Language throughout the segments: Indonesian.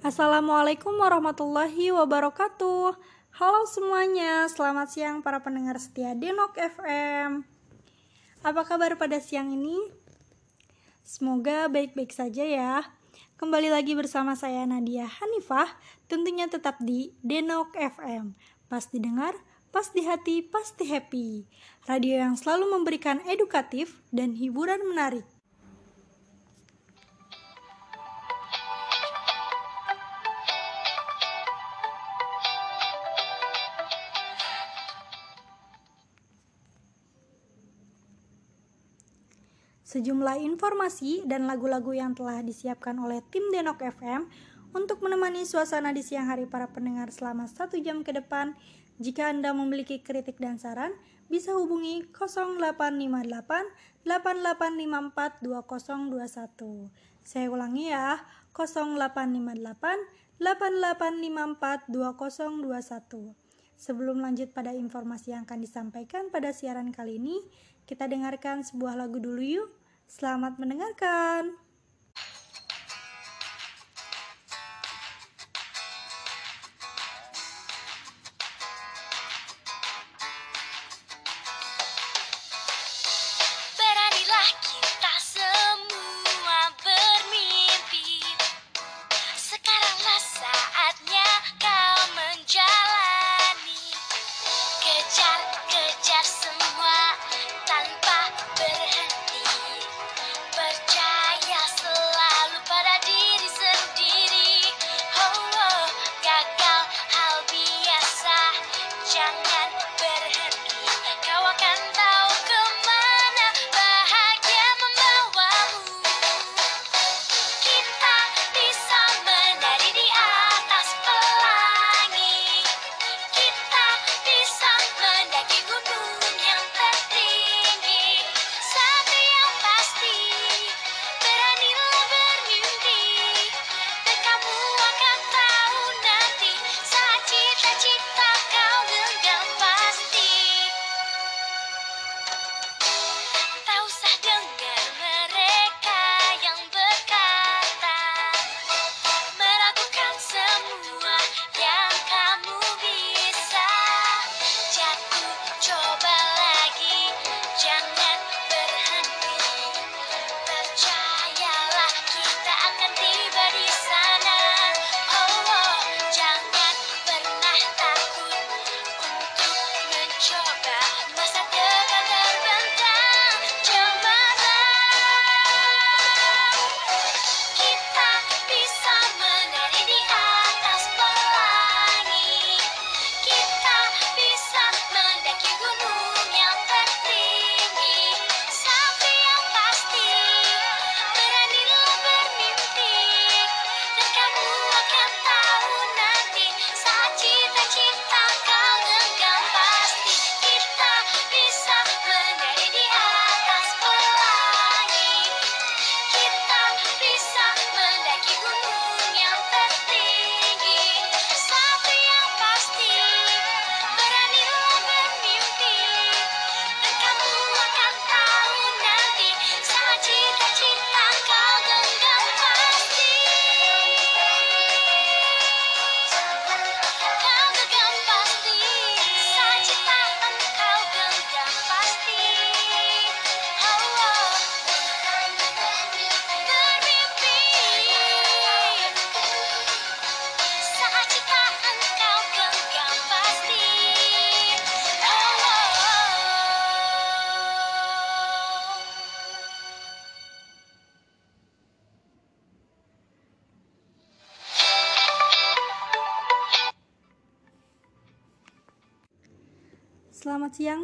Assalamualaikum warahmatullahi wabarakatuh. Halo semuanya, selamat siang para pendengar setia Denok FM. Apa kabar pada siang ini? Semoga baik-baik saja ya. Kembali lagi bersama saya Nadia Hanifah, tentunya tetap di Denok FM. Pas didengar, pas di hati, pasti happy. Radio yang selalu memberikan edukatif dan hiburan menarik. Sejumlah informasi dan lagu-lagu yang telah disiapkan oleh tim Denok FM untuk menemani suasana di siang hari para pendengar selama satu jam ke depan. Jika Anda memiliki kritik dan saran, bisa hubungi 0858 8854 2021. Saya ulangi ya, 0858 8854 2021. Sebelum lanjut pada informasi yang akan disampaikan pada siaran kali ini, kita dengarkan sebuah lagu dulu yuk. Selamat mendengarkan.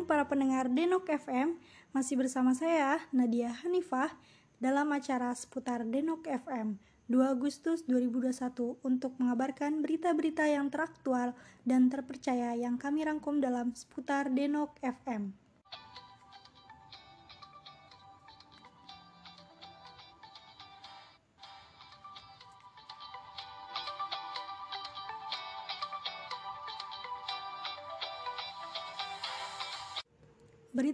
Para pendengar Denok FM Masih bersama saya Nadia Hanifah Dalam acara seputar Denok FM 2 Agustus 2021 Untuk mengabarkan berita-berita yang teraktual dan terpercaya Yang kami rangkum dalam seputar Denok FM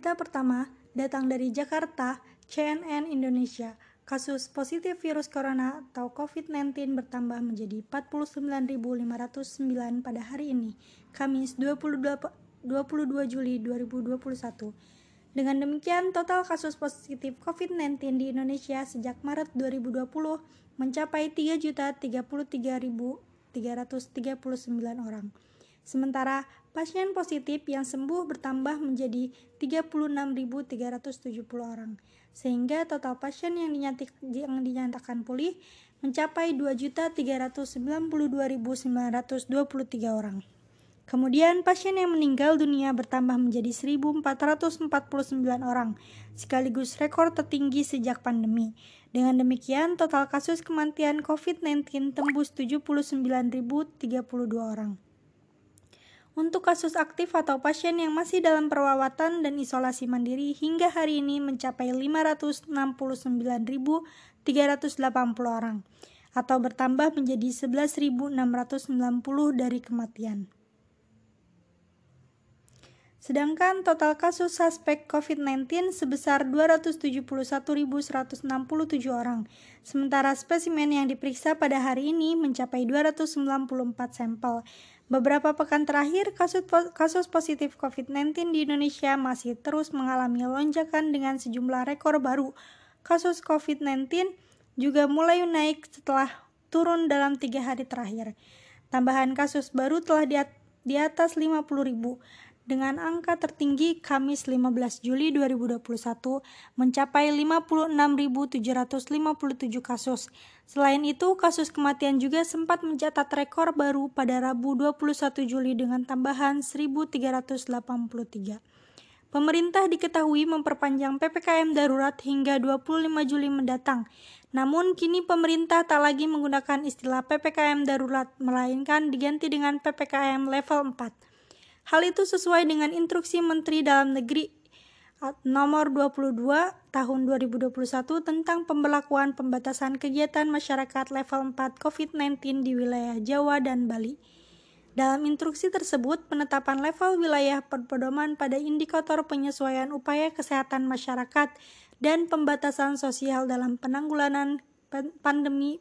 Berita pertama datang dari Jakarta, CNN Indonesia. kasus positif virus corona atau COVID-19 bertambah menjadi 49.509 pada hari ini, Kamis 22, 22 Juli 2021. Dengan demikian, total kasus positif COVID-19 di Indonesia sejak Maret 2020 mencapai 3.033.339 orang. Sementara pasien positif yang sembuh bertambah menjadi 36.370 orang, sehingga total pasien yang, yang dinyatakan pulih mencapai 2.392.923 orang. Kemudian pasien yang meninggal dunia bertambah menjadi 1.449 orang, sekaligus rekor tertinggi sejak pandemi. Dengan demikian, total kasus kematian COVID-19 tembus 79.032 orang. Untuk kasus aktif atau pasien yang masih dalam perawatan dan isolasi mandiri hingga hari ini mencapai 569.380 orang atau bertambah menjadi 11.690 dari kematian. Sedangkan total kasus suspek COVID-19 sebesar 271.167 orang, sementara spesimen yang diperiksa pada hari ini mencapai 294 sampel Beberapa pekan terakhir, kasus, kasus positif COVID-19 di Indonesia masih terus mengalami lonjakan dengan sejumlah rekor baru. Kasus COVID-19 juga mulai naik setelah turun dalam tiga hari terakhir. Tambahan kasus baru telah di, di atas 50 ribu dengan angka tertinggi Kamis 15 Juli 2021 mencapai 56.757 kasus. Selain itu, kasus kematian juga sempat mencatat rekor baru pada Rabu 21 Juli dengan tambahan 1.383. Pemerintah diketahui memperpanjang PPKM darurat hingga 25 Juli mendatang. Namun kini pemerintah tak lagi menggunakan istilah PPKM darurat melainkan diganti dengan PPKM level 4. Hal itu sesuai dengan instruksi Menteri Dalam Negeri nomor 22 tahun 2021 tentang pembelakuan pembatasan kegiatan masyarakat level 4 COVID-19 di wilayah Jawa dan Bali. Dalam instruksi tersebut, penetapan level wilayah berpedoman pada indikator penyesuaian upaya kesehatan masyarakat dan pembatasan sosial dalam penanggulangan pandemi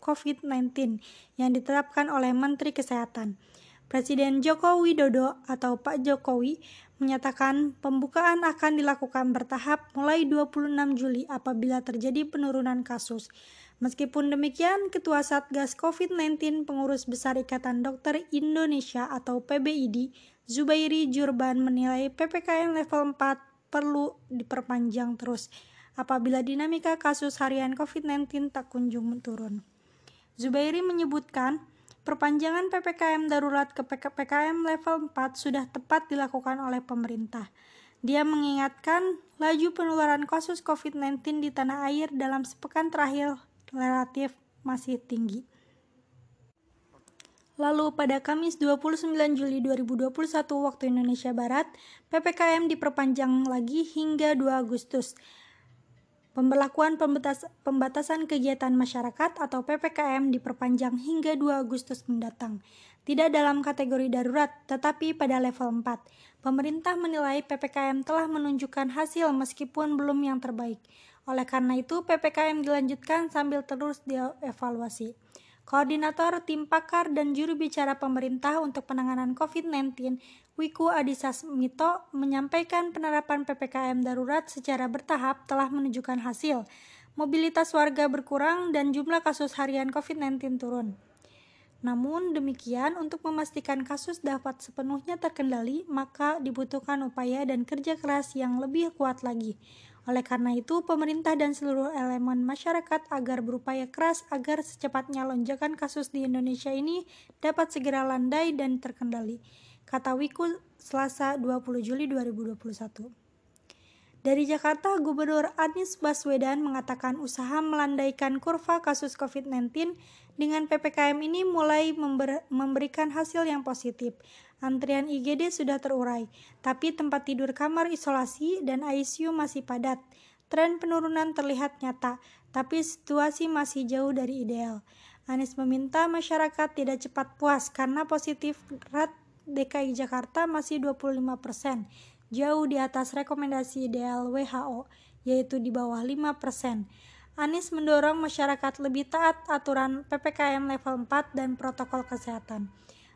COVID-19 yang ditetapkan oleh Menteri Kesehatan. Presiden Joko Widodo atau Pak Jokowi menyatakan pembukaan akan dilakukan bertahap mulai 26 Juli apabila terjadi penurunan kasus. Meskipun demikian, Ketua Satgas COVID-19 Pengurus Besar Ikatan Dokter Indonesia atau PBID, Zubairi Jurban menilai PPKM level 4 perlu diperpanjang terus apabila dinamika kasus harian COVID-19 tak kunjung turun. Zubairi menyebutkan, Perpanjangan PPKM darurat ke PPKM level 4 sudah tepat dilakukan oleh pemerintah. Dia mengingatkan laju penularan kasus COVID-19 di tanah air dalam sepekan terakhir relatif masih tinggi. Lalu pada Kamis 29 Juli 2021 waktu Indonesia Barat, PPKM diperpanjang lagi hingga 2 Agustus. Pemberlakuan pembatas, pembatasan kegiatan masyarakat atau PPKM diperpanjang hingga 2 Agustus mendatang. Tidak dalam kategori darurat, tetapi pada level 4. Pemerintah menilai PPKM telah menunjukkan hasil meskipun belum yang terbaik. Oleh karena itu, PPKM dilanjutkan sambil terus dievaluasi. Koordinator Tim Pakar dan Juru Bicara Pemerintah untuk Penanganan COVID-19, Wiku Adhisa Smito, menyampaikan penerapan PPKM darurat secara bertahap telah menunjukkan hasil. Mobilitas warga berkurang dan jumlah kasus harian COVID-19 turun. Namun demikian, untuk memastikan kasus dapat sepenuhnya terkendali, maka dibutuhkan upaya dan kerja keras yang lebih kuat lagi. Oleh karena itu, pemerintah dan seluruh elemen masyarakat agar berupaya keras agar secepatnya lonjakan kasus di Indonesia ini dapat segera landai dan terkendali, kata Wiku Selasa 20 Juli 2021. Dari Jakarta, Gubernur Anies Baswedan mengatakan usaha melandaikan kurva kasus COVID-19 dengan PPKM ini mulai member memberikan hasil yang positif. Antrian IGD sudah terurai, tapi tempat tidur kamar isolasi dan ICU masih padat. Tren penurunan terlihat nyata, tapi situasi masih jauh dari ideal. Anies meminta masyarakat tidak cepat puas karena positif rate DKI Jakarta masih 25 persen, jauh di atas rekomendasi ideal WHO, yaitu di bawah 5 persen. Anies mendorong masyarakat lebih taat aturan PPKM level 4 dan protokol kesehatan.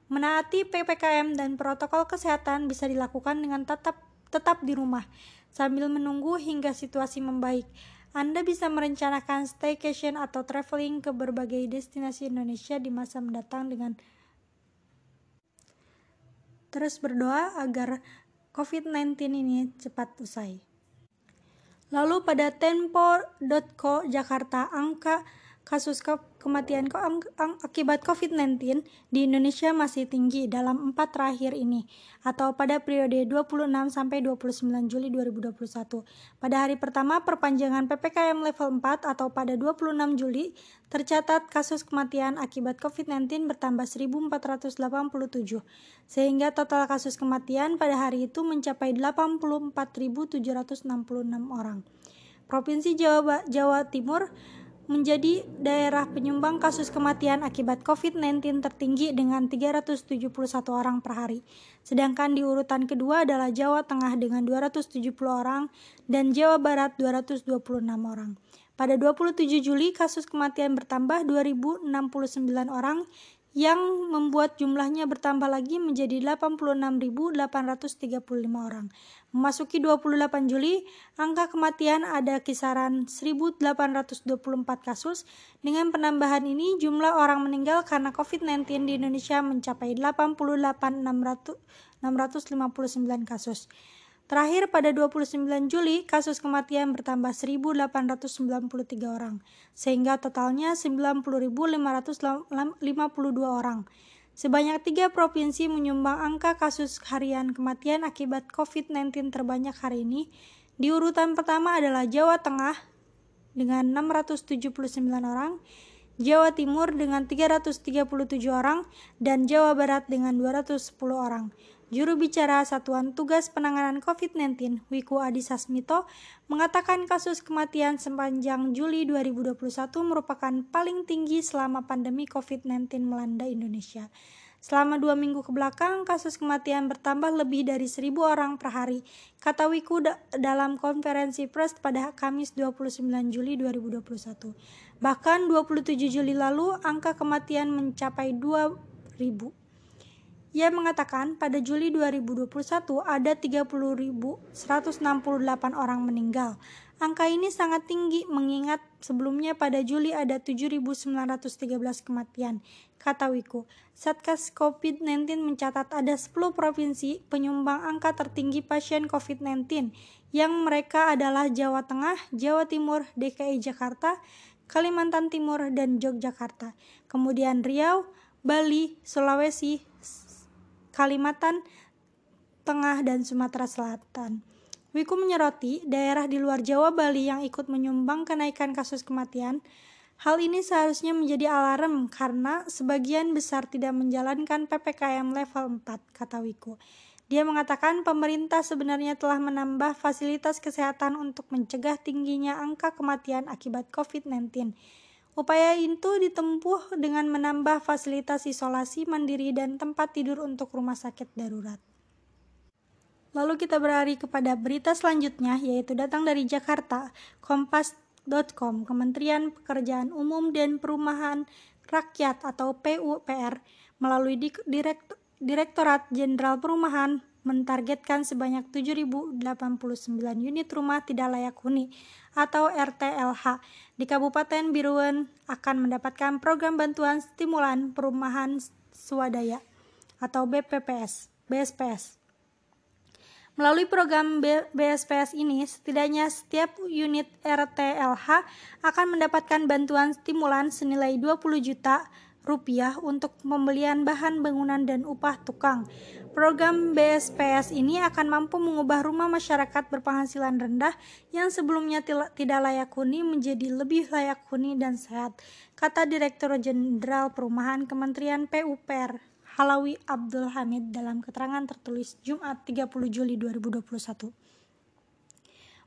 Menaati PPKM dan protokol kesehatan bisa dilakukan dengan tetap tetap di rumah sambil menunggu hingga situasi membaik. Anda bisa merencanakan staycation atau traveling ke berbagai destinasi Indonesia di masa mendatang dengan terus berdoa agar COVID-19 ini cepat usai. Lalu pada tempo.co Jakarta angka kasus kematian akibat COVID-19 di Indonesia masih tinggi dalam empat terakhir ini atau pada periode 26 sampai 29 Juli 2021. Pada hari pertama perpanjangan PPKM level 4 atau pada 26 Juli tercatat kasus kematian akibat COVID-19 bertambah 1487 sehingga total kasus kematian pada hari itu mencapai 84.766 orang. Provinsi Jawa, Jawa Timur menjadi daerah penyumbang kasus kematian akibat COVID-19 tertinggi dengan 371 orang per hari. Sedangkan di urutan kedua adalah Jawa Tengah dengan 270 orang dan Jawa Barat 226 orang. Pada 27 Juli, kasus kematian bertambah 2069 orang yang membuat jumlahnya bertambah lagi menjadi 86.835 orang. Memasuki 28 Juli, angka kematian ada kisaran 1.824 kasus. Dengan penambahan ini, jumlah orang meninggal karena COVID-19 di Indonesia mencapai 88.659 kasus. Terakhir pada 29 Juli, kasus kematian bertambah 1.893 orang, sehingga totalnya 90.552 orang. Sebanyak tiga provinsi menyumbang angka kasus harian kematian akibat COVID-19 terbanyak hari ini. Di urutan pertama adalah Jawa Tengah dengan 679 orang, Jawa Timur dengan 337 orang, dan Jawa Barat dengan 210 orang. Juru bicara Satuan Tugas Penanganan COVID-19, Wiku Adhisa Smito, mengatakan kasus kematian sepanjang Juli 2021 merupakan paling tinggi selama pandemi COVID-19 melanda Indonesia. Selama dua minggu ke belakang, kasus kematian bertambah lebih dari seribu orang per hari, kata Wiku da dalam konferensi pers pada Kamis 29 Juli 2021. Bahkan 27 Juli lalu, angka kematian mencapai 2.000. Ia mengatakan pada Juli 2021 ada 30.168 orang meninggal. Angka ini sangat tinggi mengingat sebelumnya pada Juli ada 7.913 kematian, kata Wiku. Satgas COVID-19 mencatat ada 10 provinsi penyumbang angka tertinggi pasien COVID-19 yang mereka adalah Jawa Tengah, Jawa Timur, DKI Jakarta, Kalimantan Timur, dan Yogyakarta. Kemudian Riau, Bali, Sulawesi, Kalimantan Tengah, dan Sumatera Selatan. Wiku menyoroti daerah di luar Jawa Bali yang ikut menyumbang kenaikan kasus kematian. Hal ini seharusnya menjadi alarm karena sebagian besar tidak menjalankan PPKM level 4, kata Wiku. Dia mengatakan pemerintah sebenarnya telah menambah fasilitas kesehatan untuk mencegah tingginya angka kematian akibat COVID-19. Upaya itu ditempuh dengan menambah fasilitas isolasi mandiri dan tempat tidur untuk rumah sakit darurat. Lalu kita berlari kepada berita selanjutnya yaitu datang dari Jakarta, kompas.com, Kementerian Pekerjaan Umum dan Perumahan Rakyat atau PUPR melalui Direktorat Jenderal Perumahan mentargetkan sebanyak 7.089 unit rumah tidak layak huni atau RTLH di Kabupaten Biruan akan mendapatkan program bantuan stimulan perumahan swadaya atau BPPS, BSPS. Melalui program BSPS ini, setidaknya setiap unit RTLH akan mendapatkan bantuan stimulan senilai 20 juta rupiah untuk pembelian bahan bangunan dan upah tukang. Program BSPS ini akan mampu mengubah rumah masyarakat berpenghasilan rendah yang sebelumnya tidak layak huni menjadi lebih layak huni dan sehat, kata Direktur Jenderal Perumahan Kementerian PUPR Halawi Abdul Hamid dalam keterangan tertulis Jumat 30 Juli 2021.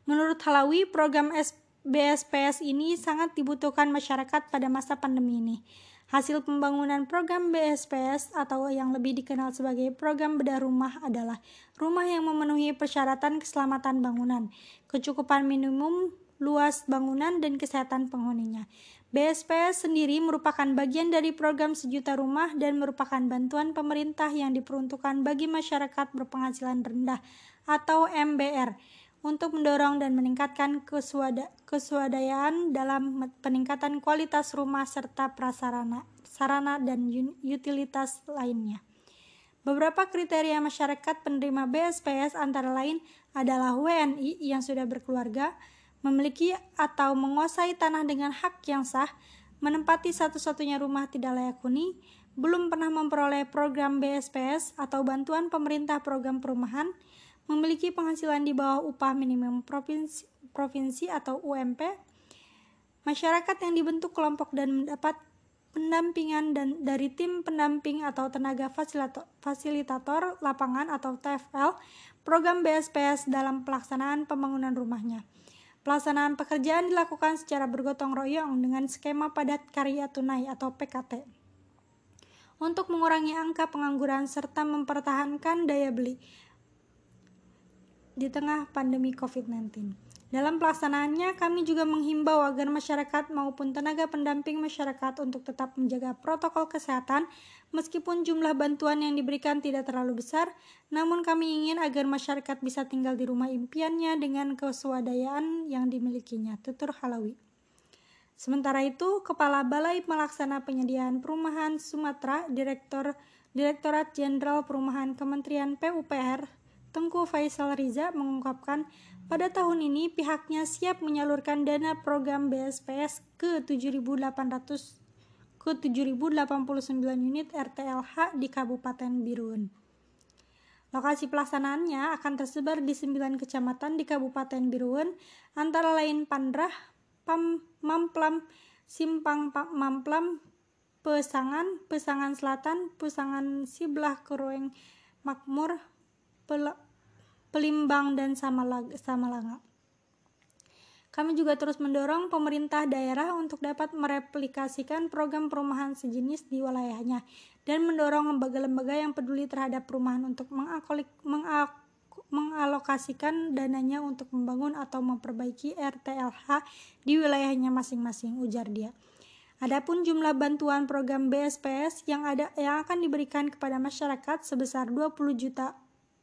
Menurut Halawi, program BSPS ini sangat dibutuhkan masyarakat pada masa pandemi ini. Hasil pembangunan program BSPS atau yang lebih dikenal sebagai program bedah rumah adalah rumah yang memenuhi persyaratan keselamatan bangunan, kecukupan minimum luas bangunan, dan kesehatan penghuninya. BSPS sendiri merupakan bagian dari program sejuta rumah dan merupakan bantuan pemerintah yang diperuntukkan bagi masyarakat berpenghasilan rendah atau MBR untuk mendorong dan meningkatkan keswada keswadayaan dalam peningkatan kualitas rumah serta prasarana sarana dan utilitas lainnya. Beberapa kriteria masyarakat penerima BSPS antara lain adalah WNI yang sudah berkeluarga, memiliki atau menguasai tanah dengan hak yang sah, menempati satu-satunya rumah tidak layak huni, belum pernah memperoleh program BSPS atau bantuan pemerintah program perumahan, memiliki penghasilan di bawah upah minimum provinsi, provinsi atau UMP, masyarakat yang dibentuk kelompok dan mendapat pendampingan dan dari tim pendamping atau tenaga fasilitator, fasilitator lapangan atau TFL program BSPS dalam pelaksanaan pembangunan rumahnya. Pelaksanaan pekerjaan dilakukan secara bergotong royong dengan skema padat karya tunai atau PKT. Untuk mengurangi angka pengangguran serta mempertahankan daya beli di tengah pandemi COVID-19. Dalam pelaksanaannya, kami juga menghimbau agar masyarakat maupun tenaga pendamping masyarakat untuk tetap menjaga protokol kesehatan, meskipun jumlah bantuan yang diberikan tidak terlalu besar, namun kami ingin agar masyarakat bisa tinggal di rumah impiannya dengan keswadayaan yang dimilikinya. Tutur Halawi. Sementara itu, Kepala Balai Melaksana Penyediaan Perumahan Sumatera, Direktur Direktorat Jenderal Perumahan Kementerian PUPR, Tengku Faisal Riza mengungkapkan pada tahun ini, pihaknya siap menyalurkan dana program BSPS ke 7.800 ke 7.089 unit RTLH di Kabupaten Birun. Lokasi pelaksanaannya akan tersebar di 9 kecamatan di Kabupaten Birun, antara lain Pandrah, Pam, Mamplam, Simpang Mamplam, Pesangan, Pesangan Selatan, Pesangan Siblah Keroeng Makmur, Pel Pelimbang, dan Samalanga. Kami juga terus mendorong pemerintah daerah untuk dapat mereplikasikan program perumahan sejenis di wilayahnya dan mendorong lembaga-lembaga yang peduli terhadap perumahan untuk mengalokasikan dananya untuk membangun atau memperbaiki RTLH di wilayahnya masing-masing, ujar dia. Adapun jumlah bantuan program BSPS yang ada yang akan diberikan kepada masyarakat sebesar 20 juta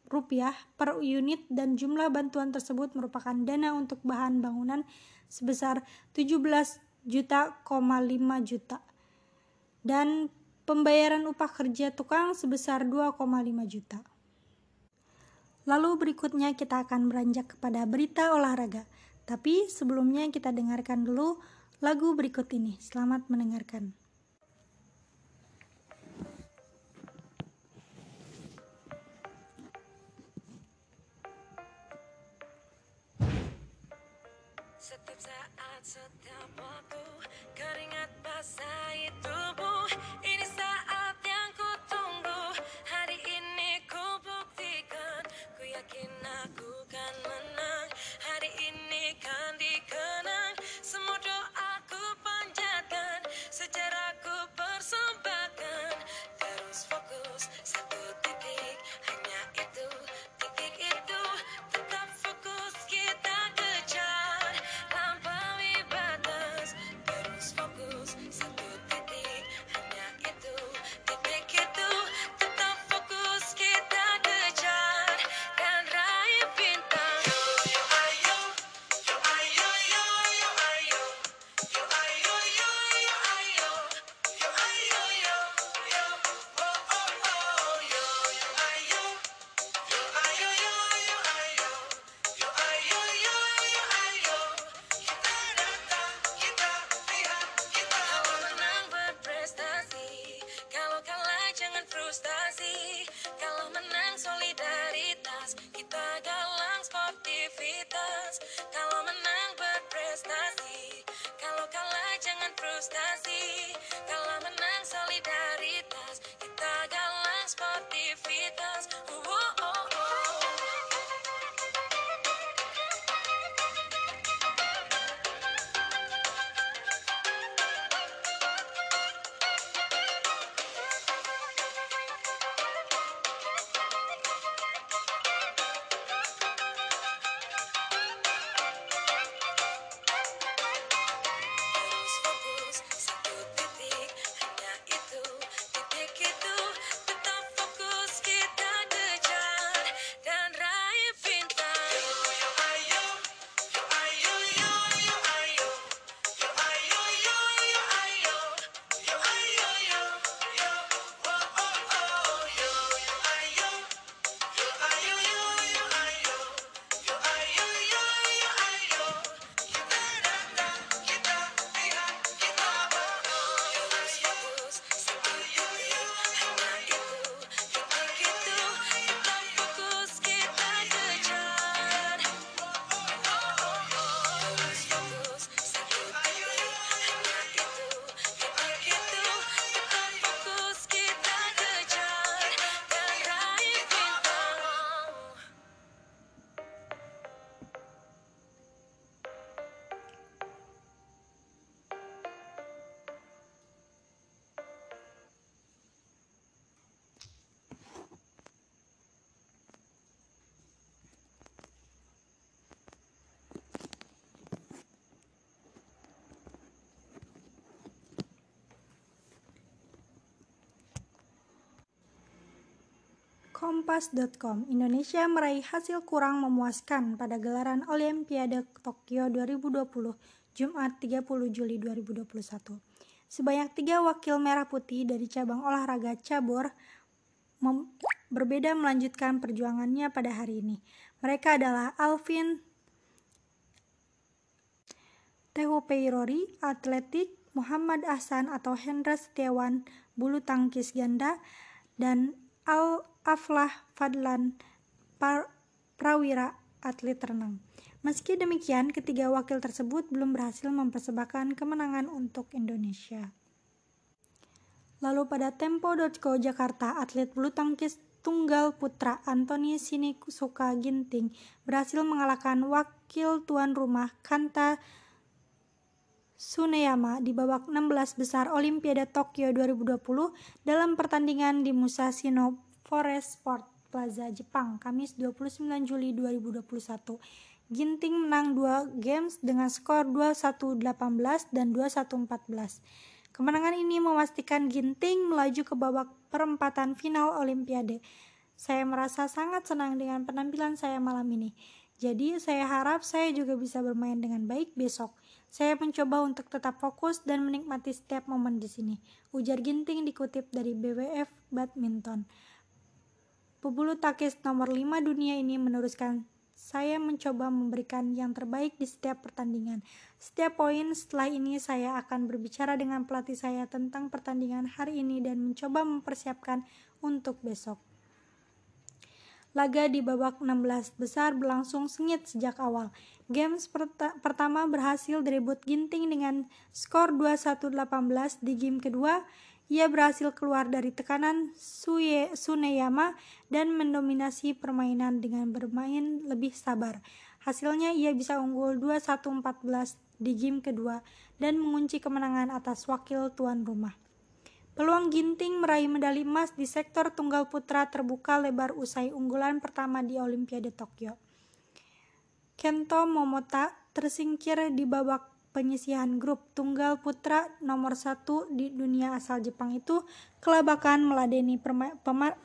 rupiah per unit dan jumlah bantuan tersebut merupakan dana untuk bahan bangunan sebesar 17 juta, 5 juta dan pembayaran upah kerja tukang sebesar 2,5 juta. Lalu berikutnya kita akan beranjak kepada berita olahraga. Tapi sebelumnya kita dengarkan dulu lagu berikut ini. Selamat mendengarkan. Setiap waktu. Keringat basahi tubuh Ini saat estás Kompas.com, Indonesia meraih hasil kurang memuaskan pada gelaran Olimpiade Tokyo 2020, Jumat 30 Juli 2021. Sebanyak tiga wakil merah putih dari cabang olahraga cabur berbeda melanjutkan perjuangannya pada hari ini. Mereka adalah Alvin Tehupeirori, atletik, Muhammad Ahsan atau Hendra Setiawan, bulu tangkis ganda, dan Al Aflah Fadlan Prawira atlet renang. Meski demikian, ketiga wakil tersebut belum berhasil mempersembahkan kemenangan untuk Indonesia. Lalu pada Tempo.co Jakarta, atlet bulu tangkis tunggal putra Anthony Sinisuka Ginting berhasil mengalahkan wakil tuan rumah Kanta Tsuneyama di babak 16 besar Olimpiade Tokyo 2020 dalam pertandingan di Musashino Forest Sport Plaza Jepang Kamis 29 Juli 2021. Ginting menang dua games dengan skor 21-18 dan 21-14. Kemenangan ini memastikan Ginting melaju ke babak perempatan final Olimpiade. Saya merasa sangat senang dengan penampilan saya malam ini. Jadi saya harap saya juga bisa bermain dengan baik besok. Saya mencoba untuk tetap fokus dan menikmati setiap momen di sini. Ujar Ginting dikutip dari BWF Badminton. Pebulu takis nomor 5 dunia ini meneruskan saya mencoba memberikan yang terbaik di setiap pertandingan. Setiap poin setelah ini saya akan berbicara dengan pelatih saya tentang pertandingan hari ini dan mencoba mempersiapkan untuk besok. Laga di babak 16 besar berlangsung sengit sejak awal. Games perta pertama berhasil direbut Ginting dengan skor 21-18 di game kedua. Ia berhasil keluar dari tekanan Suye Suneyama dan mendominasi permainan dengan bermain lebih sabar. Hasilnya ia bisa unggul 21-14 di game kedua dan mengunci kemenangan atas wakil tuan rumah. Peluang Ginting meraih medali emas di sektor tunggal putra terbuka lebar usai unggulan pertama di Olimpiade Tokyo. Kento Momota tersingkir di babak penyisihan grup tunggal putra nomor satu di dunia asal Jepang itu kelabakan meladeni perma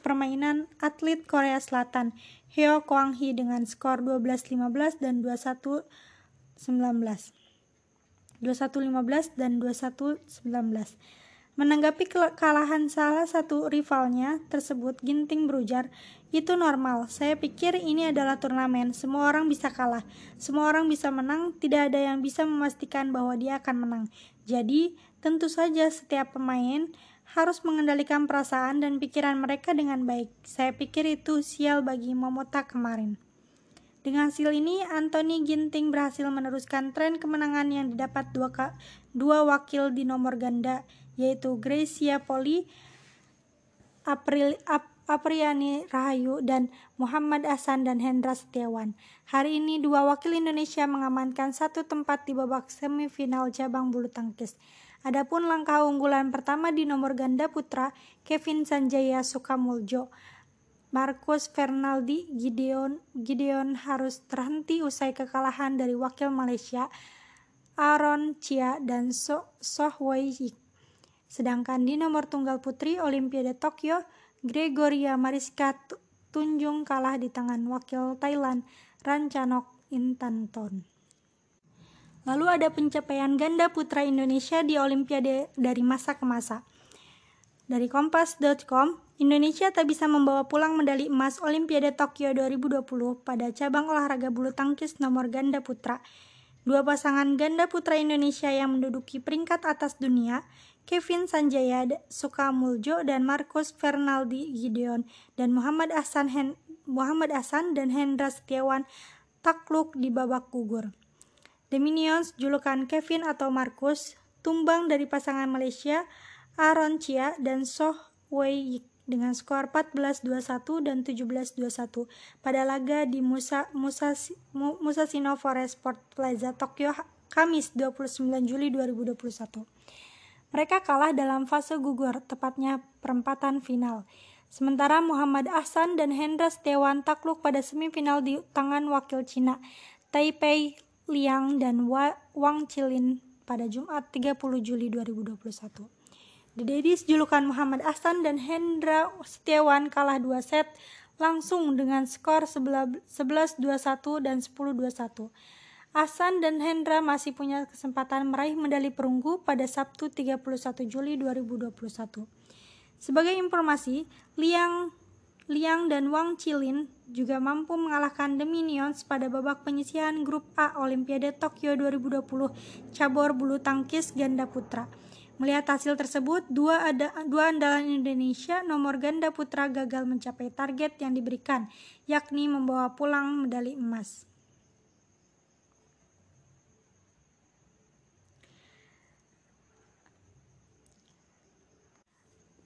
permainan atlet Korea Selatan Hyo Kwang Hee dengan skor 12-15 dan 21-19. 21-15 dan 21-19. Menanggapi kekalahan salah satu rivalnya tersebut, Ginting berujar, itu normal. Saya pikir ini adalah turnamen. Semua orang bisa kalah. Semua orang bisa menang. Tidak ada yang bisa memastikan bahwa dia akan menang. Jadi, tentu saja setiap pemain harus mengendalikan perasaan dan pikiran mereka dengan baik. Saya pikir itu sial bagi Momota kemarin. Dengan hasil ini, Anthony Ginting berhasil meneruskan tren kemenangan yang didapat dua, dua wakil di nomor ganda, yaitu Gracia Poli, April, Ap, Apriani Rahayu, dan Muhammad Hasan dan Hendra Setiawan. Hari ini dua wakil Indonesia mengamankan satu tempat di babak semifinal cabang bulu tangkis. Adapun langkah unggulan pertama di nomor ganda putra, Kevin Sanjaya Sukamuljo, Marcus Fernaldi Gideon Gideon harus terhenti usai kekalahan dari wakil Malaysia Aaron Chia dan So Soh Wei Yik. Sedangkan di nomor tunggal putri Olimpiade Tokyo, Gregoria Mariska Tunjung kalah di tangan wakil Thailand Ranchanok Intanton. Lalu ada pencapaian ganda putra Indonesia di Olimpiade dari masa ke masa. Dari kompas.com, Indonesia tak bisa membawa pulang medali emas Olimpiade Tokyo 2020 pada cabang olahraga bulu tangkis nomor ganda putra. Dua pasangan ganda putra Indonesia yang menduduki peringkat atas dunia, Kevin Sanjaya Sukamuljo dan Marcus Fernaldi Gideon dan Muhammad Hasan Hen Muhammad Hasan dan Hendra Setiawan takluk di babak gugur. The Minions, julukan Kevin atau Marcus, tumbang dari pasangan Malaysia Aaron Chia dan Soh Wei Yik dengan skor 14-21 dan 17-21 pada laga di Musa, Musa, Musashino Forest Sport Plaza Tokyo Kamis 29 Juli 2021. Mereka kalah dalam fase gugur, tepatnya perempatan final. Sementara Muhammad Ahsan dan Hendra Setiawan takluk pada semifinal di tangan wakil Cina, Taipei Liang dan Wang Chilin pada Jumat 30 Juli 2021. The Daddies julukan Muhammad Ahsan dan Hendra Setiawan kalah dua set langsung dengan skor 11-21 dan 10-21. Asan dan Hendra masih punya kesempatan meraih medali perunggu pada Sabtu 31 Juli 2021. Sebagai informasi, Liang Liang dan Wang Chilin juga mampu mengalahkan The Minions pada babak penyisihan grup A Olimpiade Tokyo 2020 cabur bulu tangkis ganda putra. Melihat hasil tersebut, dua, ada, dua andalan Indonesia nomor ganda putra gagal mencapai target yang diberikan, yakni membawa pulang medali emas.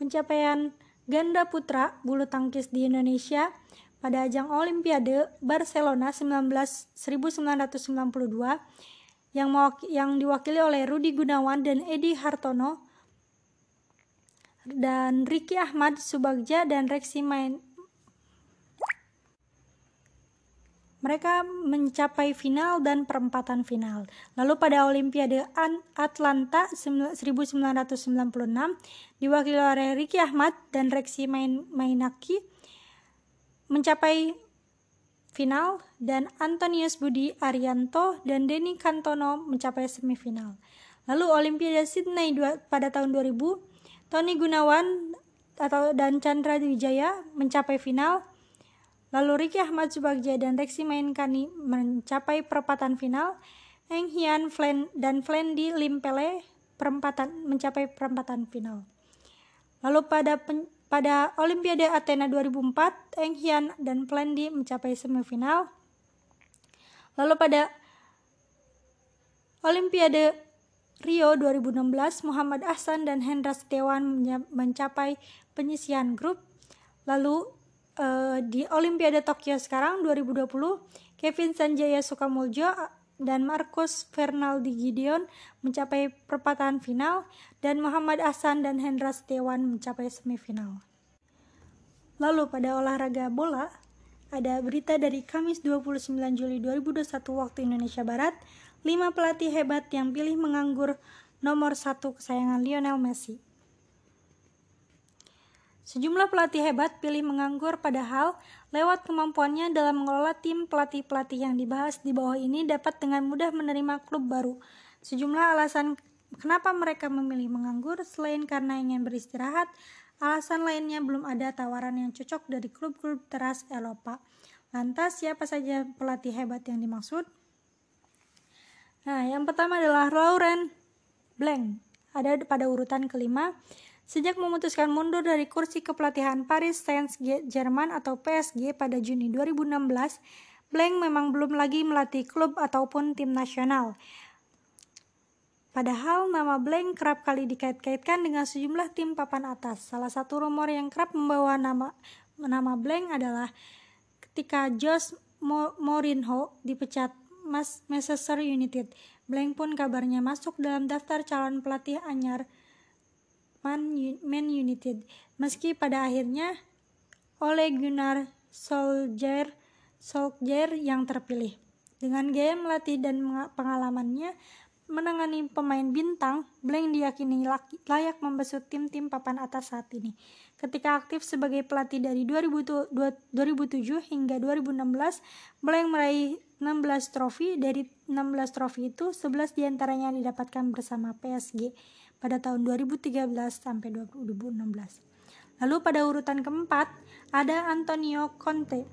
Pencapaian ganda putra bulu tangkis di Indonesia pada ajang Olimpiade Barcelona 19, 1992 yang, yang diwakili oleh Rudi Gunawan dan Edi Hartono dan Riki Ahmad Subagja dan Reksi Main mereka mencapai final dan perempatan final. Lalu pada Olimpiade Atlanta 1996 diwakili oleh Ricky Ahmad dan Reksi Main Mainaki mencapai final dan Antonius Budi Arianto dan Denny Kantono mencapai semifinal. Lalu Olimpiade Sydney pada tahun 2000, Tony Gunawan atau dan Chandra Wijaya mencapai final Lalu Ricky Ahmad Subagja dan Reksi Mainkani mencapai perempatan final. Eng Hian Flen dan Flendi Limpele perempatan mencapai perempatan final. Lalu pada pen, pada Olimpiade Athena 2004, Eng Hian dan Flendi mencapai semifinal. Lalu pada Olimpiade Rio 2016, Muhammad Ahsan dan Hendra Setiawan mencapai penyisian grup. Lalu uh, di Olimpiade Tokyo sekarang 2020 Kevin Sanjaya Sukamuljo dan Marcus Fernaldi Gideon mencapai perempatan final dan Muhammad Ahsan dan Hendra Setiawan mencapai semifinal. Lalu pada olahraga bola, ada berita dari Kamis 29 Juli 2021 waktu Indonesia Barat, 5 pelatih hebat yang pilih menganggur nomor satu kesayangan Lionel Messi. Sejumlah pelatih hebat pilih menganggur padahal lewat kemampuannya dalam mengelola tim pelatih-pelatih yang dibahas di bawah ini dapat dengan mudah menerima klub baru. Sejumlah alasan kenapa mereka memilih menganggur selain karena ingin beristirahat, alasan lainnya belum ada tawaran yang cocok dari klub-klub teras Eropa. Lantas siapa saja pelatih hebat yang dimaksud? Nah, yang pertama adalah Lauren Blank, ada pada urutan kelima. Sejak memutuskan mundur dari kursi kepelatihan Paris Saint-Germain atau PSG pada Juni 2016, Blank memang belum lagi melatih klub ataupun tim nasional. Padahal nama Blank kerap kali dikait-kaitkan dengan sejumlah tim papan atas. Salah satu rumor yang kerap membawa nama nama Blank adalah ketika Jose Mourinho dipecat Manchester United. Blank pun kabarnya masuk dalam daftar calon pelatih anyar Man, Man United. Meski pada akhirnya oleh Gunnar Solskjaer, Solskjaer yang terpilih. Dengan gaya melatih dan pengalamannya menangani pemain bintang, Blank diyakini layak membesut tim-tim papan atas saat ini. Ketika aktif sebagai pelatih dari 2007 hingga 2016, Blank meraih 16 trofi. Dari 16 trofi itu, 11 di antaranya didapatkan bersama PSG pada tahun 2013 sampai 2016. Lalu pada urutan keempat ada Antonio Conte.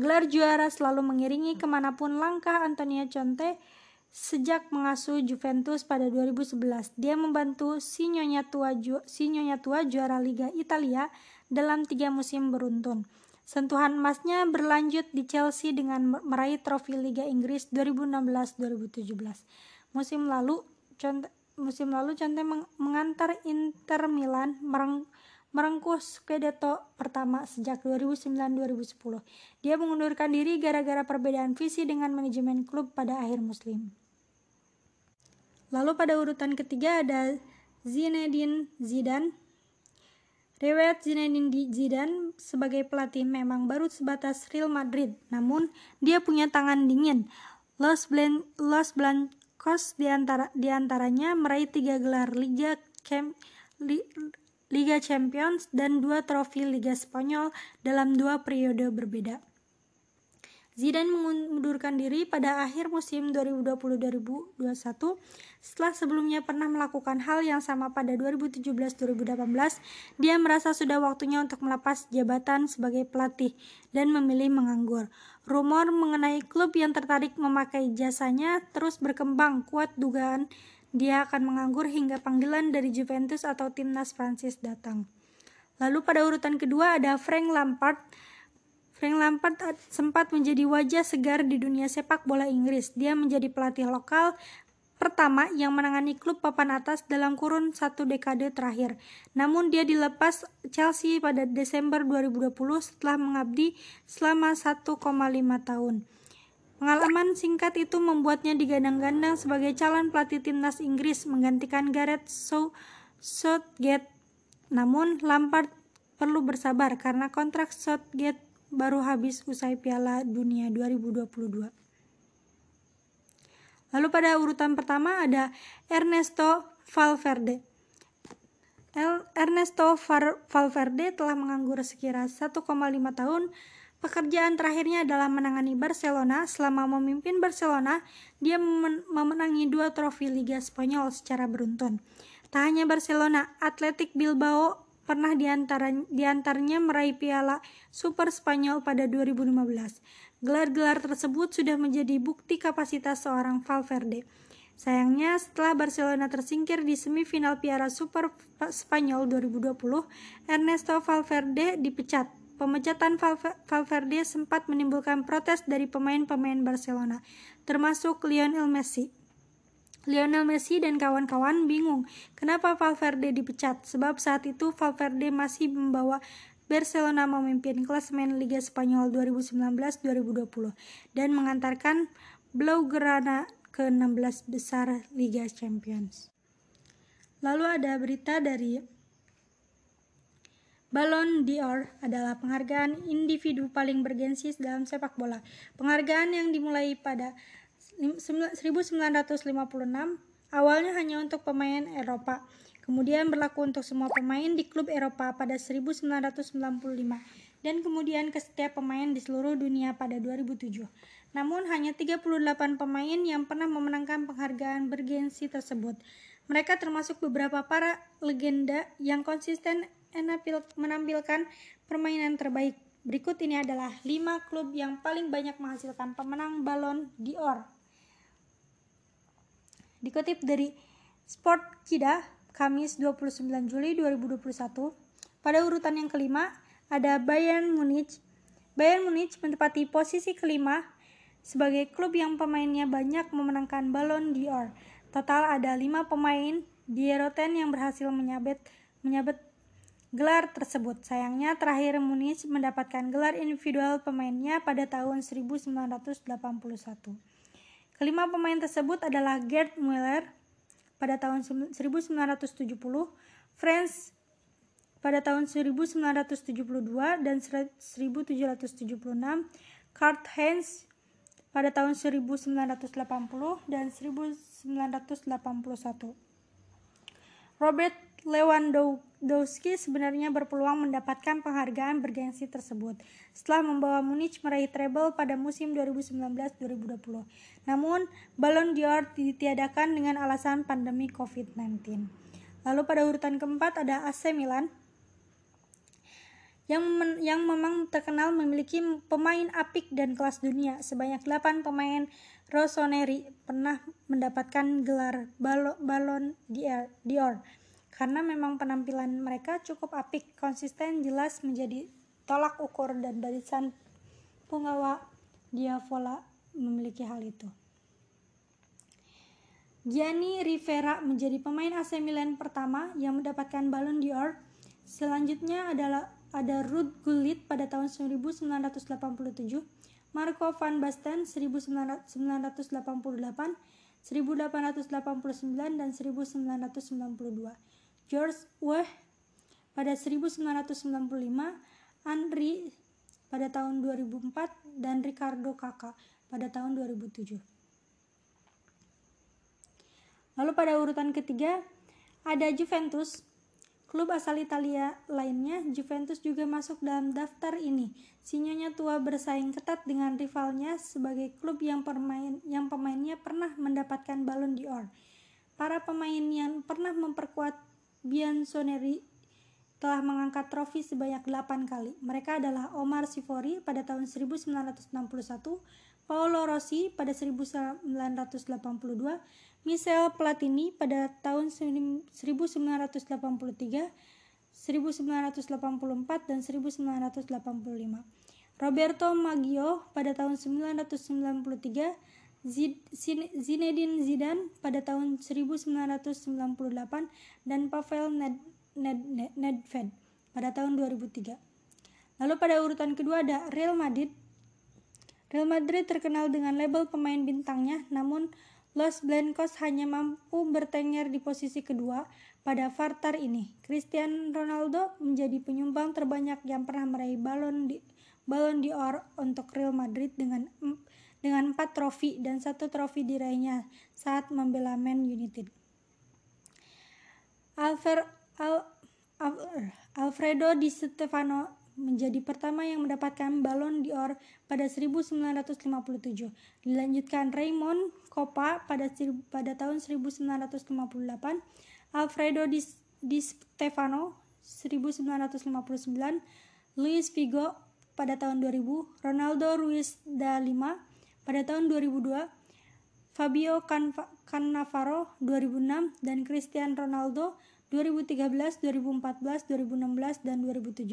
Gelar juara selalu mengiringi ke mana pun langkah Antonio Conte sejak mengasuh Juventus pada 2011. Dia membantu si Nyonya tua, ju si Nyonya tua juara Liga Italia dalam tiga musim beruntun. Sentuhan emasnya berlanjut di Chelsea dengan meraih trofi Liga Inggris 2016-2017. Musim lalu Musim lalu Conte meng mengantar Inter Milan mereng merengkuh Scudetto pertama sejak 2009-2010. Dia mengundurkan diri gara-gara perbedaan visi dengan manajemen klub pada akhir musim. Lalu pada urutan ketiga ada Zinedine Zidane. Riwayat Zinedine Zidane sebagai pelatih memang baru sebatas Real Madrid, namun dia punya tangan dingin. Los, Blan Los Blancos di antara, di antaranya meraih tiga gelar Liga Cam, Li, Liga Champions dan dua trofi Liga Spanyol dalam dua periode berbeda. Zidane mengundurkan diri pada akhir musim 2020-2021 setelah sebelumnya pernah melakukan hal yang sama pada 2017-2018. Dia merasa sudah waktunya untuk melepas jabatan sebagai pelatih dan memilih menganggur. Rumor mengenai klub yang tertarik memakai jasanya terus berkembang. Kuat dugaan dia akan menganggur hingga panggilan dari Juventus atau timnas Prancis datang. Lalu pada urutan kedua ada Frank Lampard Frank Lampard sempat menjadi wajah segar di dunia sepak bola Inggris. Dia menjadi pelatih lokal pertama yang menangani klub papan atas dalam kurun satu dekade terakhir. Namun dia dilepas Chelsea pada Desember 2020 setelah mengabdi selama 1,5 tahun. Pengalaman singkat itu membuatnya digadang-gadang sebagai calon pelatih timnas Inggris menggantikan Gareth Southgate. Namun Lampard perlu bersabar karena kontrak Southgate baru habis usai Piala Dunia 2022. Lalu pada urutan pertama ada Ernesto Valverde. Ernesto Valverde telah menganggur sekira 1,5 tahun. Pekerjaan terakhirnya adalah menangani Barcelona. Selama memimpin Barcelona, dia memenangi dua trofi Liga Spanyol secara beruntun. Tak hanya Barcelona, Athletic Bilbao pernah di antara, di antaranya meraih piala Super Spanyol pada 2015. Gelar-gelar tersebut sudah menjadi bukti kapasitas seorang Valverde. Sayangnya, setelah Barcelona tersingkir di semifinal Piala Super Spanyol 2020, Ernesto Valverde dipecat. Pemecatan Valverde sempat menimbulkan protes dari pemain-pemain Barcelona, termasuk Lionel Messi. Lionel Messi dan kawan-kawan bingung kenapa Valverde dipecat, sebab saat itu Valverde masih membawa Barcelona memimpin klasemen Liga Spanyol 2019-2020 dan mengantarkan Blaugrana ke 16 besar Liga Champions. Lalu ada berita dari Ballon d'Or adalah penghargaan individu paling bergensi dalam sepak bola. Penghargaan yang dimulai pada 1956 awalnya hanya untuk pemain Eropa, kemudian berlaku untuk semua pemain di klub Eropa pada 1995 dan kemudian ke setiap pemain di seluruh dunia pada 2007. Namun hanya 38 pemain yang pernah memenangkan penghargaan bergensi tersebut. Mereka termasuk beberapa para legenda yang konsisten menampilkan permainan terbaik. Berikut ini adalah 5 klub yang paling banyak menghasilkan pemenang Ballon d'Or. Dikutip dari Sport Kida, Kamis 29 Juli 2021, pada urutan yang kelima ada Bayern Munich. Bayern Munich menempati posisi kelima sebagai klub yang pemainnya banyak memenangkan Ballon d'Or. Total ada lima pemain di Eroten yang berhasil menyabet menyabet gelar tersebut. Sayangnya terakhir Munich mendapatkan gelar individual pemainnya pada tahun 1981. Kelima pemain tersebut adalah Gerd Müller pada tahun 1970, Franz pada tahun 1972 dan 1776, Kurt Heinz pada tahun 1980 dan 1981. Robert Lewandowski sebenarnya berpeluang mendapatkan penghargaan bergengsi tersebut setelah membawa Munich meraih treble pada musim 2019-2020. Namun, Ballon d'Or ditiadakan dengan alasan pandemi COVID-19. Lalu pada urutan keempat ada AC Milan yang yang memang terkenal memiliki pemain apik dan kelas dunia. Sebanyak 8 pemain Rossoneri pernah mendapatkan gelar Ballon d'Or karena memang penampilan mereka cukup apik, konsisten, jelas menjadi tolak ukur dan barisan penggawa Diavola memiliki hal itu. Gianni Rivera menjadi pemain AC Milan pertama yang mendapatkan Ballon d'Or. Selanjutnya adalah ada Ruud Gullit pada tahun 1987, Marco van Basten 1988, 1889 dan 1992. George Weah pada 1995, Henry pada tahun 2004, dan Ricardo Kakak pada tahun 2007. Lalu pada urutan ketiga ada Juventus. Klub asal Italia lainnya, Juventus juga masuk dalam daftar ini. Sinyonya tua bersaing ketat dengan rivalnya sebagai klub yang pemain yang pemainnya pernah mendapatkan Ballon d'Or. Para pemain yang pernah memperkuat Bianconeri telah mengangkat trofi sebanyak 8 kali. Mereka adalah Omar Sivori pada tahun 1961, Paolo Rossi pada 1982, Michel Platini pada tahun 1983, 1984 dan 1985. Roberto Maggio pada tahun 1993, Zinedine Zidane pada tahun 1998 dan Pavel Ned Ned Nedved pada tahun 2003. Lalu pada urutan kedua ada Real Madrid. Real Madrid terkenal dengan label pemain bintangnya, namun Los Blancos hanya mampu bertengger di posisi kedua pada Vartar ini. Cristiano Ronaldo menjadi penyumbang terbanyak yang pernah meraih balon di Ballon d'Or untuk Real Madrid dengan dengan 4 trofi dan satu trofi diraihnya saat membela Man United. Alfer, Al, Al, Alfredo Di Stefano menjadi pertama yang mendapatkan Ballon d'Or pada 1957. Dilanjutkan Raymond Coppa pada pada tahun 1958, Alfredo Di, Di Stefano 1959, Luis Figo pada tahun 2000, Ronaldo Ruiz da Lima pada tahun 2002, Fabio Cannavaro 2006 dan Cristiano Ronaldo 2013, 2014, 2016, dan 2017.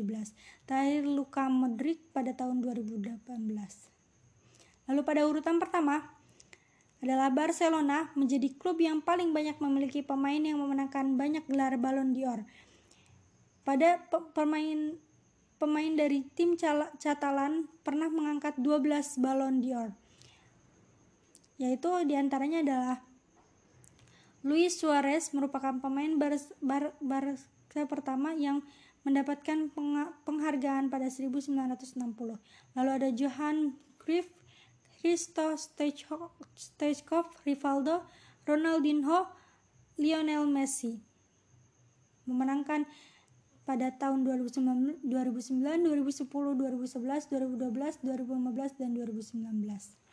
Terakhir Luka Modric pada tahun 2018. Lalu pada urutan pertama adalah Barcelona menjadi klub yang paling banyak memiliki pemain yang memenangkan banyak gelar Ballon d'Or. Pada pemain pemain dari tim Catalan pernah mengangkat 12 Ballon d'Or. Yaitu di antaranya adalah Luis Suarez merupakan pemain Barca Bar Barca pertama yang mendapatkan penghargaan pada 1960. Lalu ada Johan Cruyff, Hristo Stoichkov, Rivaldo, Ronaldinho, Lionel Messi. Memenangkan pada tahun 2009, 2010, 2011, 2012, 2015, dan 2019.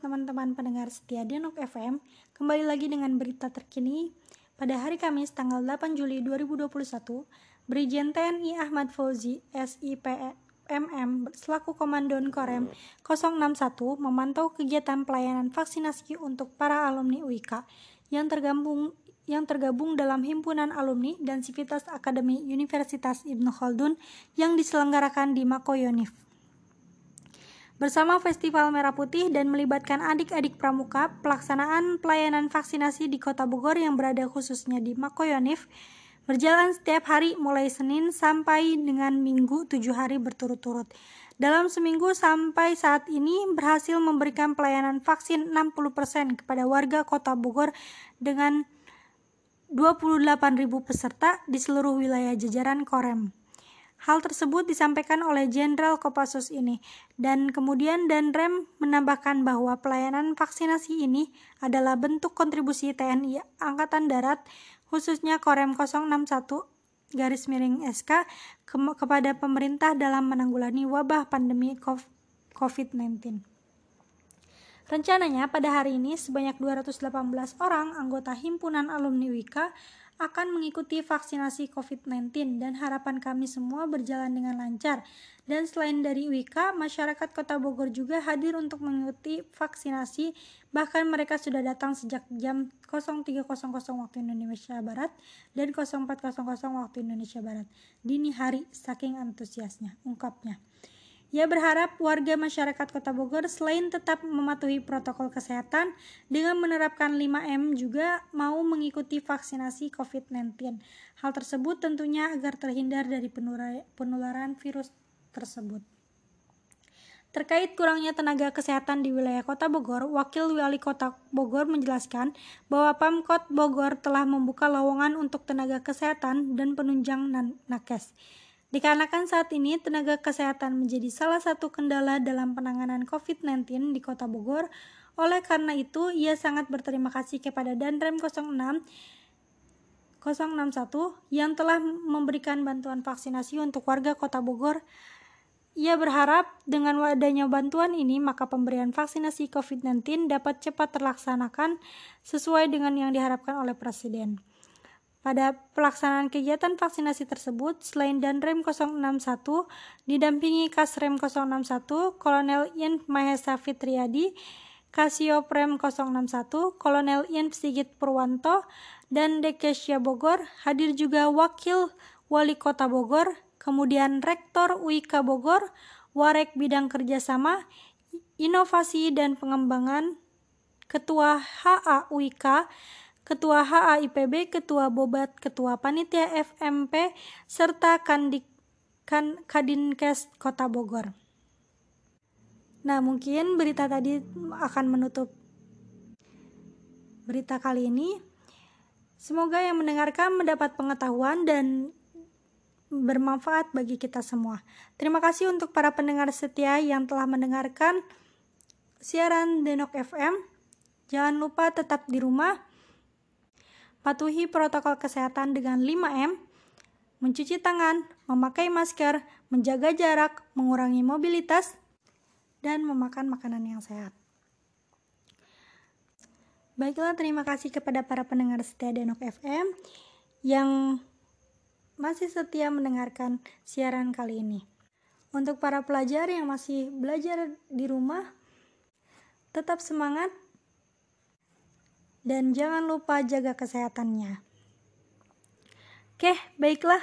Teman-teman pendengar setia Denok FM, kembali lagi dengan berita terkini. Pada hari Kamis tanggal 8 Juli 2021, Brigjen TNI Ahmad Fauzi, SIPMM, selaku Komandon Korem 061 memantau kegiatan pelayanan vaksinasi untuk para alumni UIK yang tergabung yang tergabung dalam himpunan alumni dan Sivitas Akademi Universitas Ibnu Khaldun yang diselenggarakan di Makoyonif bersama Festival Merah Putih dan melibatkan adik-adik pramuka, pelaksanaan pelayanan vaksinasi di Kota Bogor yang berada khususnya di Makoyonif berjalan setiap hari mulai Senin sampai dengan Minggu tujuh hari berturut-turut. Dalam seminggu sampai saat ini berhasil memberikan pelayanan vaksin 60% kepada warga Kota Bogor dengan 28.000 peserta di seluruh wilayah jajaran Korem. Hal tersebut disampaikan oleh Jenderal Kopassus ini, dan kemudian Danrem menambahkan bahwa pelayanan vaksinasi ini adalah bentuk kontribusi TNI Angkatan Darat, khususnya Korem 061 garis miring SK ke kepada pemerintah dalam menanggulangi wabah pandemi COVID-19. Rencananya pada hari ini sebanyak 218 orang anggota himpunan alumni Wika akan mengikuti vaksinasi COVID-19 dan harapan kami semua berjalan dengan lancar. Dan selain dari WIKA, masyarakat Kota Bogor juga hadir untuk mengikuti vaksinasi. Bahkan mereka sudah datang sejak jam 03.00 waktu Indonesia Barat dan 04.00 waktu Indonesia Barat. Dini hari saking antusiasnya, ungkapnya. Ia berharap warga masyarakat Kota Bogor selain tetap mematuhi protokol kesehatan dengan menerapkan 5M juga mau mengikuti vaksinasi COVID-19. Hal tersebut tentunya agar terhindar dari penularan virus tersebut. Terkait kurangnya tenaga kesehatan di wilayah Kota Bogor, Wakil Wali Kota Bogor menjelaskan bahwa Pemkot Bogor telah membuka lowongan untuk tenaga kesehatan dan penunjang nakes. Dikarenakan saat ini tenaga kesehatan menjadi salah satu kendala dalam penanganan COVID-19 di Kota Bogor, oleh karena itu ia sangat berterima kasih kepada Danrem 06 061 yang telah memberikan bantuan vaksinasi untuk warga Kota Bogor ia berharap dengan wadahnya bantuan ini, maka pemberian vaksinasi COVID-19 dapat cepat terlaksanakan sesuai dengan yang diharapkan oleh Presiden. Pada pelaksanaan kegiatan vaksinasi tersebut, selain Danrem 061, didampingi Kasrem 061, Kolonel In Mahesa Fitriadi, Kasio Prem 061, Kolonel In Sigit Purwanto, dan Dekesya Bogor, hadir juga Wakil Wali Kota Bogor, kemudian Rektor UIK Bogor, Warek Bidang Kerjasama, Inovasi dan Pengembangan, Ketua HA UIK, Ketua HA IPB, Ketua Bobat, Ketua Panitia FMP, serta Kandik, kan, Kadinkes Kota Bogor. Nah, mungkin berita tadi akan menutup berita kali ini. Semoga yang mendengarkan mendapat pengetahuan dan bermanfaat bagi kita semua. Terima kasih untuk para pendengar setia yang telah mendengarkan siaran Denok FM. Jangan lupa tetap di rumah, patuhi protokol kesehatan dengan 5M, mencuci tangan, memakai masker, menjaga jarak, mengurangi mobilitas, dan memakan makanan yang sehat. Baiklah, terima kasih kepada para pendengar setia Denok FM yang masih setia mendengarkan siaran kali ini. Untuk para pelajar yang masih belajar di rumah, tetap semangat dan jangan lupa jaga kesehatannya. Oke, baiklah.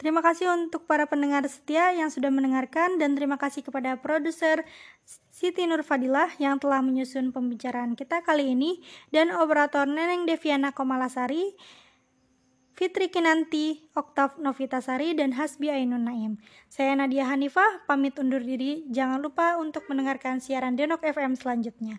Terima kasih untuk para pendengar setia yang sudah mendengarkan dan terima kasih kepada produser Siti Nurfadilah yang telah menyusun pembicaraan kita kali ini dan operator Neneng Deviana Komalasari Fitri Kinanti, Oktav Novitasari, dan Hasbi Ainun Naim. Saya Nadia Hanifah, pamit undur diri. Jangan lupa untuk mendengarkan siaran Denok FM selanjutnya.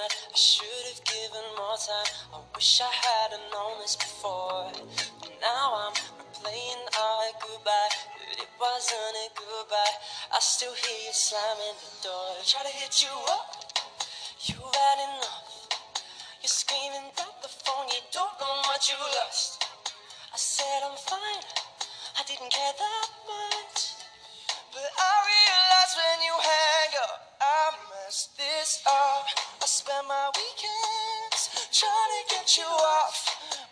I should have given more time. I wish I had known this before. But now I'm replaying our goodbye, but it wasn't a goodbye. I still hear you slamming the door. I Try to hit you up. You had enough. You're screaming at the phone. You don't know what you lost. I said I'm fine. I didn't care that much. But I realized when you hang up, I messed this up. Spend my weekends trying to get you off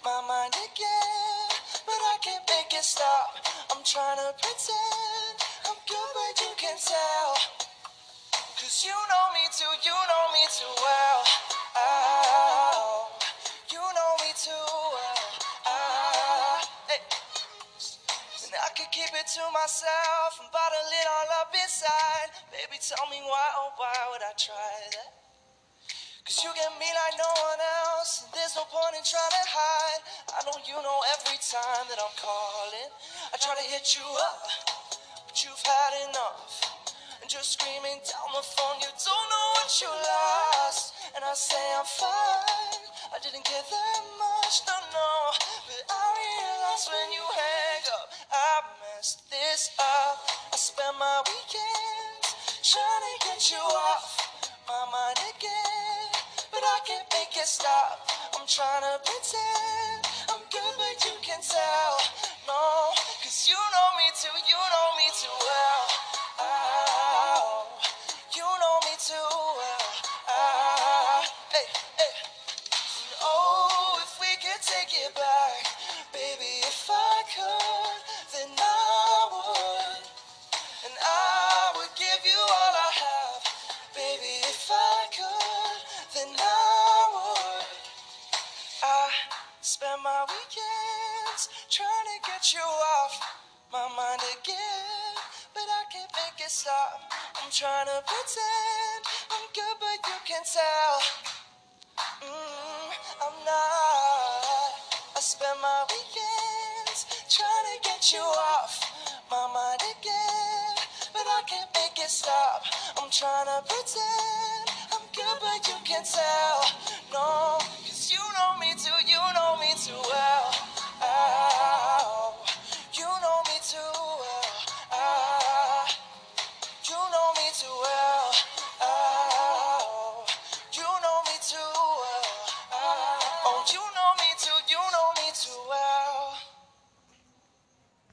my mind again. But I can't make it stop. I'm trying to pretend I'm good, but you can tell. Cause you know me too, you know me too well. Oh, you know me too well. Ah, hey. And I could keep it to myself and bottle it all up inside. Baby, tell me why, oh, why would I try that? Cause you get me like no one else, there's no point in trying to hide. I know you know every time that I'm calling. I try to hit you up, but you've had enough. And you're screaming down the phone, you don't know what you lost. And I say I'm fine, I didn't care that much, no, no. But I realize when you hang up, I messed this up. I spend my weekends trying to get you off my mind again. But I can't make it stop. I'm trying to pretend I'm good, but you can tell. No, cause you know me too, you know me too well. You off my mind again, but I can't make it stop. I'm trying to pretend I'm good, but you can tell. Mm, I'm not. I spend my weekends trying to get you off my mind again, but I can't make it stop. I'm trying to pretend I'm good, but you can tell. No,